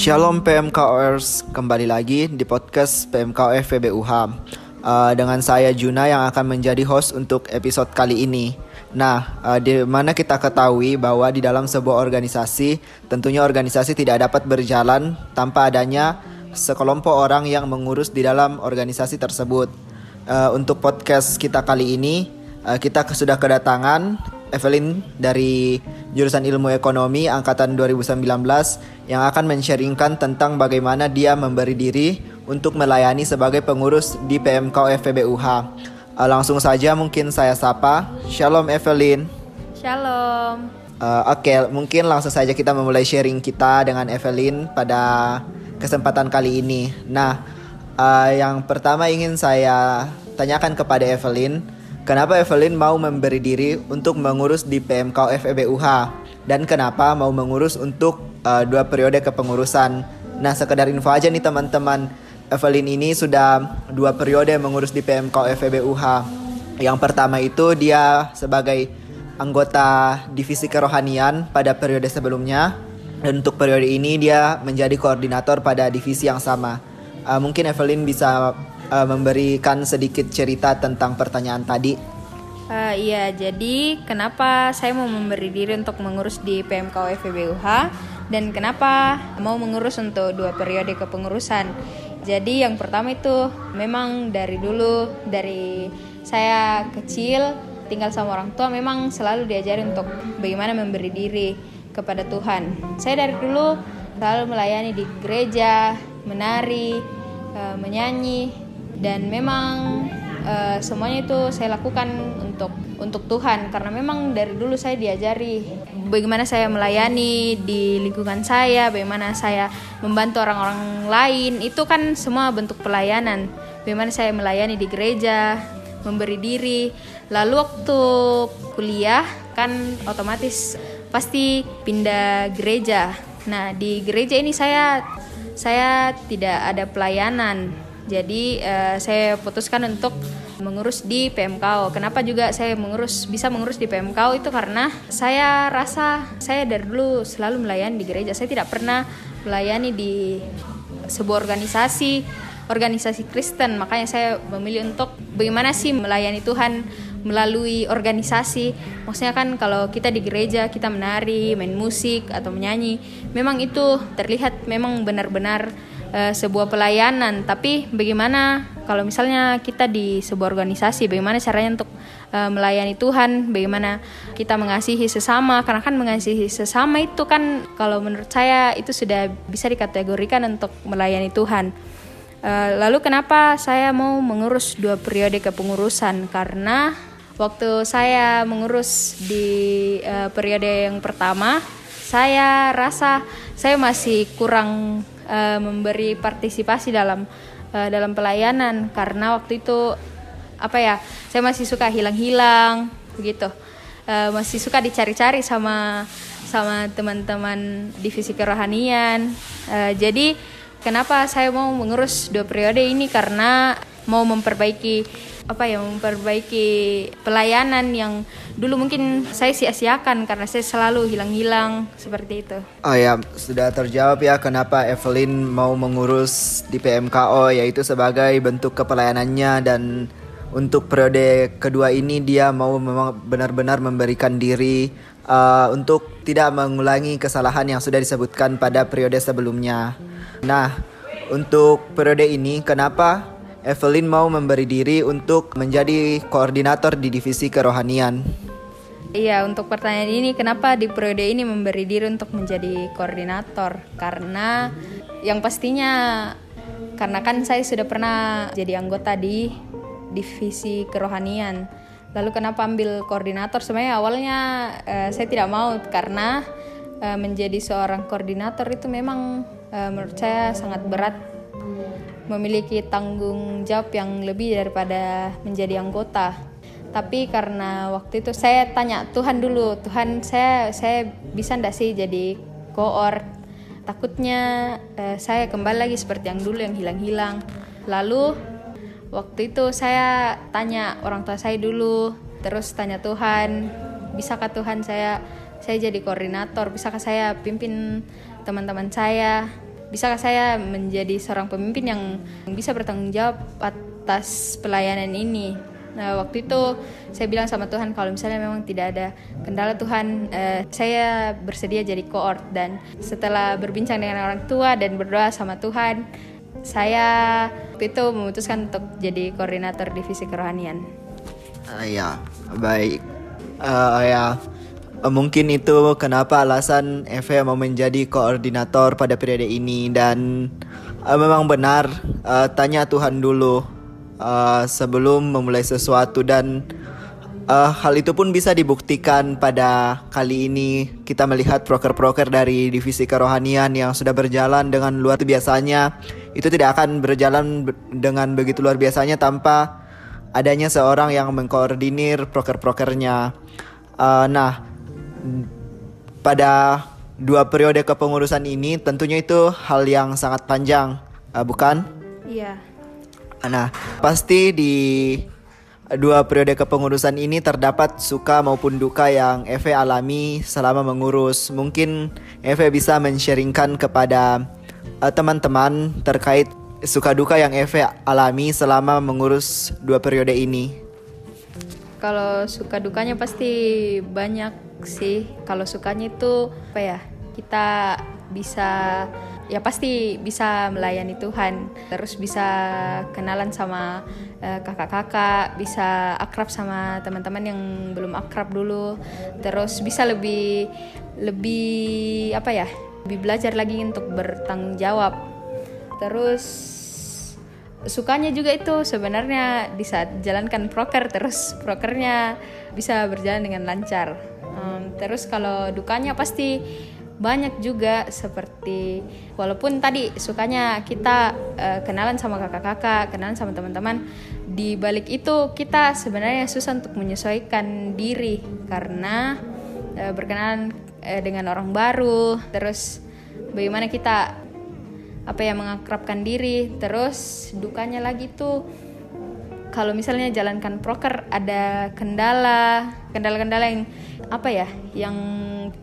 Shalom PMKOers, kembali lagi di podcast PMKOF PBUH uh, Dengan saya Juna yang akan menjadi host untuk episode kali ini. Nah, uh, di mana kita ketahui bahwa di dalam sebuah organisasi Tentunya organisasi tidak dapat berjalan tanpa adanya sekelompok orang yang mengurus di dalam organisasi tersebut. Uh, Untuk podcast kita kali ini, uh, kita sudah kedatangan Evelyn dari jurusan Ilmu Ekonomi angkatan 2019 yang akan men-sharingkan tentang bagaimana dia memberi diri untuk melayani sebagai pengurus di PMK FPBUH. Uh, langsung saja mungkin saya sapa. Shalom Evelyn. Shalom. Uh, Oke, okay, mungkin langsung saja kita memulai sharing kita dengan Evelyn pada kesempatan kali ini. Nah, uh, yang pertama ingin saya tanyakan kepada Evelyn, Kenapa Evelyn mau memberi diri untuk mengurus di PMK FEBUH dan kenapa mau mengurus untuk uh, dua periode kepengurusan? Nah, sekedar info aja nih teman-teman. Evelyn ini sudah dua periode mengurus di PMK FEBUH. Yang pertama itu dia sebagai anggota divisi kerohanian pada periode sebelumnya dan untuk periode ini dia menjadi koordinator pada divisi yang sama. Uh, mungkin Evelyn bisa uh, memberikan sedikit cerita tentang pertanyaan tadi? Uh, iya, jadi kenapa saya mau memberi diri untuk mengurus di PMK FBUH dan kenapa mau mengurus untuk dua periode kepengurusan? Jadi yang pertama itu memang dari dulu dari saya kecil tinggal sama orang tua memang selalu diajari untuk bagaimana memberi diri kepada Tuhan. Saya dari dulu selalu melayani di gereja, menari, uh, menyanyi dan memang uh, semuanya itu saya lakukan untuk untuk Tuhan karena memang dari dulu saya diajari bagaimana saya melayani di lingkungan saya, bagaimana saya membantu orang-orang lain itu kan semua bentuk pelayanan. Bagaimana saya melayani di gereja, memberi diri. Lalu waktu kuliah kan otomatis pasti pindah gereja. Nah, di gereja ini saya saya tidak ada pelayanan jadi uh, saya putuskan untuk mengurus di PMKO. Kenapa juga saya mengurus bisa mengurus di PMKO itu karena saya rasa saya dari dulu selalu melayani di gereja. Saya tidak pernah melayani di sebuah organisasi organisasi Kristen. Makanya saya memilih untuk bagaimana sih melayani Tuhan melalui organisasi. Maksudnya kan kalau kita di gereja kita menari, main musik atau menyanyi, memang itu terlihat memang benar-benar uh, sebuah pelayanan. Tapi bagaimana kalau misalnya kita di sebuah organisasi bagaimana caranya untuk uh, melayani Tuhan? Bagaimana kita mengasihi sesama? Karena kan mengasihi sesama itu kan kalau menurut saya itu sudah bisa dikategorikan untuk melayani Tuhan. Uh, lalu kenapa saya mau mengurus dua periode kepengurusan? Karena waktu saya mengurus di uh, periode yang pertama saya rasa saya masih kurang uh, memberi partisipasi dalam uh, dalam pelayanan. Karena waktu itu apa ya saya masih suka hilang-hilang begitu uh, masih suka dicari-cari sama sama teman-teman divisi kerohanian. Uh, jadi kenapa saya mau mengurus dua periode ini? Karena mau memperbaiki apa ya memperbaiki pelayanan yang dulu mungkin saya sia-siakan karena saya selalu hilang-hilang seperti itu. Oh ya, sudah terjawab ya kenapa Evelyn mau mengurus di PMKO yaitu sebagai bentuk kepelayanannya dan untuk periode kedua ini dia mau memang benar-benar memberikan diri uh, untuk tidak mengulangi kesalahan yang sudah disebutkan pada periode sebelumnya. Nah, untuk periode ini kenapa Evelyn mau memberi diri untuk menjadi koordinator di divisi kerohanian. Iya, untuk pertanyaan ini kenapa di periode ini memberi diri untuk menjadi koordinator? Karena yang pastinya karena kan saya sudah pernah jadi anggota di divisi kerohanian. Lalu kenapa ambil koordinator? Sebenarnya awalnya eh, saya tidak mau karena eh, menjadi seorang koordinator itu memang eh, menurut saya sangat berat memiliki tanggung jawab yang lebih daripada menjadi anggota. Tapi karena waktu itu saya tanya Tuhan dulu, Tuhan saya saya bisa ndak sih jadi koor? Takutnya eh, saya kembali lagi seperti yang dulu yang hilang-hilang. Lalu waktu itu saya tanya orang tua saya dulu, terus tanya Tuhan, bisakah Tuhan saya saya jadi koordinator, bisakah saya pimpin teman-teman saya? Bisakah saya menjadi seorang pemimpin yang bisa bertanggung jawab atas pelayanan ini? Nah waktu itu saya bilang sama Tuhan kalau misalnya memang tidak ada kendala Tuhan, eh, saya bersedia jadi koord dan setelah berbincang dengan orang tua dan berdoa sama Tuhan, saya waktu itu memutuskan untuk jadi koordinator divisi kerohanian. Uh, ya baik, uh, ya mungkin itu kenapa alasan Eve mau menjadi koordinator pada periode ini. Dan uh, memang benar uh, tanya Tuhan dulu uh, sebelum memulai sesuatu. Dan uh, hal itu pun bisa dibuktikan pada kali ini. Kita melihat proker-proker dari divisi kerohanian yang sudah berjalan dengan luar biasanya. Itu tidak akan berjalan dengan begitu luar biasanya tanpa adanya seorang yang mengkoordinir proker-prokernya. Uh, nah, pada dua periode kepengurusan ini tentunya itu hal yang sangat panjang, uh, bukan? Iya. Nah, pasti di dua periode kepengurusan ini terdapat suka maupun duka yang Eve alami selama mengurus. Mungkin Eve bisa men-sharingkan kepada uh, teman-teman terkait suka duka yang Eve alami selama mengurus dua periode ini. Kalau suka dukanya pasti banyak sih. Kalau sukanya itu apa ya? Kita bisa ya pasti bisa melayani Tuhan terus bisa kenalan sama kakak kakak-kakak bisa akrab sama teman-teman yang belum akrab dulu terus bisa lebih lebih apa ya lebih belajar lagi untuk bertanggung jawab terus sukanya juga itu sebenarnya di saat jalankan proker terus prokernya bisa berjalan dengan lancar terus kalau dukanya pasti banyak juga seperti walaupun tadi sukanya kita uh, kenalan sama kakak-kakak, kenalan sama teman-teman, di balik itu kita sebenarnya susah untuk menyesuaikan diri karena uh, berkenalan uh, dengan orang baru, terus bagaimana kita apa ya mengakrabkan diri, terus dukanya lagi tuh kalau misalnya jalankan proker ada kendala, kendala-kendala yang apa ya, yang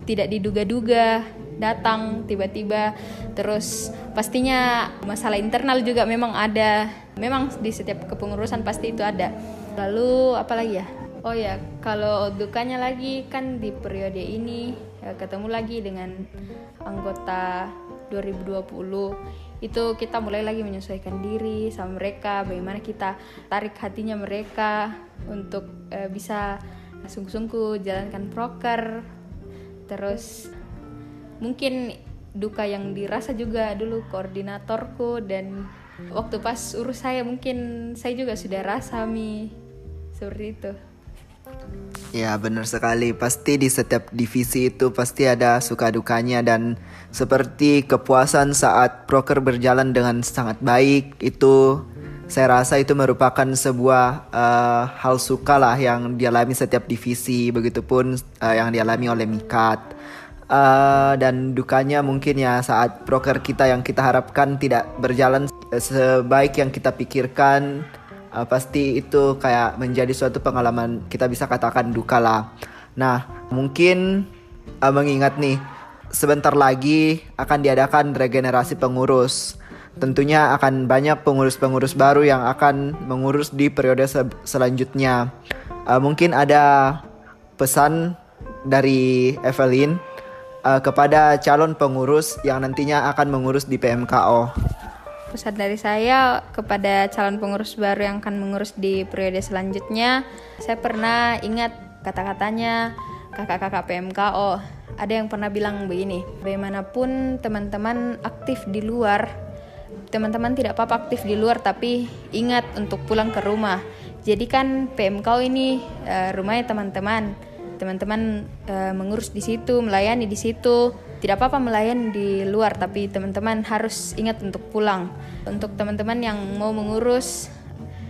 tidak diduga-duga datang tiba-tiba terus pastinya masalah internal juga memang ada. Memang di setiap kepengurusan pasti itu ada. Lalu apa lagi ya? Oh ya kalau dukanya lagi kan di periode ini ya, ketemu lagi dengan anggota 2020 itu kita mulai lagi menyesuaikan diri sama mereka bagaimana kita tarik hatinya mereka untuk uh, bisa sungguh-sungguh jalankan proker. Terus mungkin duka yang dirasa juga dulu koordinatorku dan waktu pas urus saya mungkin saya juga sudah rasa mi. Seperti itu Ya benar sekali Pasti di setiap divisi itu Pasti ada suka dukanya Dan seperti kepuasan saat proker berjalan dengan sangat baik Itu saya rasa itu merupakan sebuah uh, hal suka lah yang dialami setiap divisi, begitupun uh, yang dialami oleh Mikat. Uh, dan dukanya mungkin ya saat broker kita yang kita harapkan tidak berjalan sebaik yang kita pikirkan, uh, pasti itu kayak menjadi suatu pengalaman kita bisa katakan duka lah. Nah, mungkin uh, mengingat nih, sebentar lagi akan diadakan regenerasi pengurus tentunya akan banyak pengurus-pengurus baru yang akan mengurus di periode se selanjutnya. Uh, mungkin ada pesan dari Evelyn uh, kepada calon pengurus yang nantinya akan mengurus di PMKO. Pesan dari saya kepada calon pengurus baru yang akan mengurus di periode selanjutnya, saya pernah ingat kata-katanya kakak-kakak PMKO. Ada yang pernah bilang begini, bagaimanapun teman-teman aktif di luar teman-teman tidak apa-apa aktif di luar tapi ingat untuk pulang ke rumah. Jadi kan PMK ini uh, rumahnya teman-teman. Teman-teman uh, mengurus di situ, melayani di situ. Tidak apa-apa melayani di luar tapi teman-teman harus ingat untuk pulang. Untuk teman-teman yang mau mengurus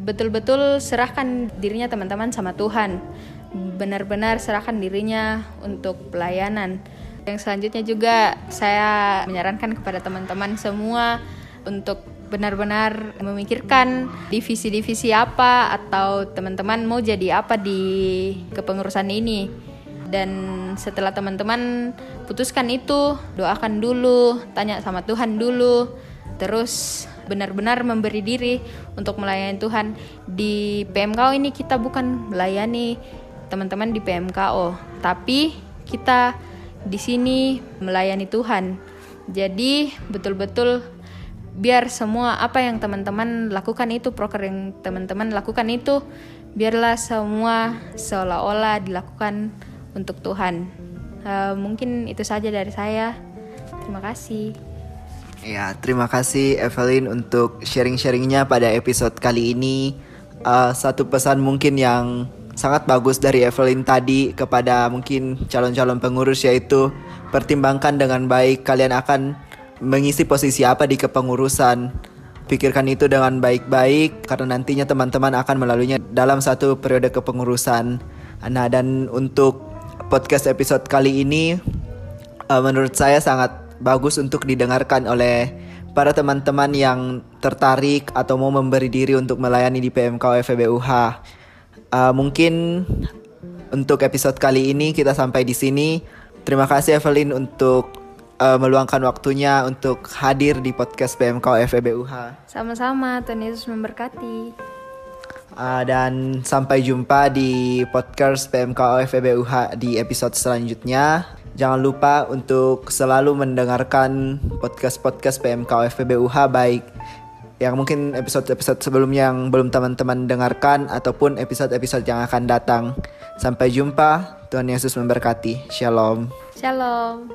betul-betul serahkan dirinya teman-teman sama Tuhan. Benar-benar serahkan dirinya untuk pelayanan. Yang selanjutnya juga saya menyarankan kepada teman-teman semua untuk benar-benar memikirkan divisi-divisi apa atau teman-teman mau jadi apa di kepengurusan ini. Dan setelah teman-teman putuskan itu doakan dulu tanya sama Tuhan dulu. Terus benar-benar memberi diri untuk melayani Tuhan. Di PMKO ini kita bukan melayani teman-teman di PMKO tapi kita di sini melayani Tuhan. Jadi betul-betul biar semua apa yang teman-teman lakukan itu proker yang teman-teman lakukan itu biarlah semua seolah-olah dilakukan untuk Tuhan. Uh, mungkin itu saja dari saya. Terima kasih. Ya, terima kasih Evelyn untuk sharing-sharingnya pada episode kali ini. Uh, satu pesan mungkin yang sangat bagus dari Evelyn tadi kepada mungkin calon-calon pengurus yaitu pertimbangkan dengan baik kalian akan mengisi posisi apa di kepengurusan. Pikirkan itu dengan baik-baik karena nantinya teman-teman akan melaluinya dalam satu periode kepengurusan. Nah, dan untuk podcast episode kali ini uh, menurut saya sangat bagus untuk didengarkan oleh para teman-teman yang tertarik atau mau memberi diri untuk melayani di PMK FEBUH. Uh, mungkin untuk episode kali ini kita sampai di sini. Terima kasih Evelyn untuk uh, meluangkan waktunya untuk hadir di podcast PMK FEBUH. Sama-sama, Tuhan Yesus memberkati. Uh, dan sampai jumpa di podcast PMKO FEBUH di episode selanjutnya. Jangan lupa untuk selalu mendengarkan podcast-podcast PMKO FEBUH baik yang mungkin episode-episode sebelumnya yang belum teman-teman dengarkan ataupun episode-episode yang akan datang. Sampai jumpa. Tuhan Yesus memberkati. Shalom. Shalom.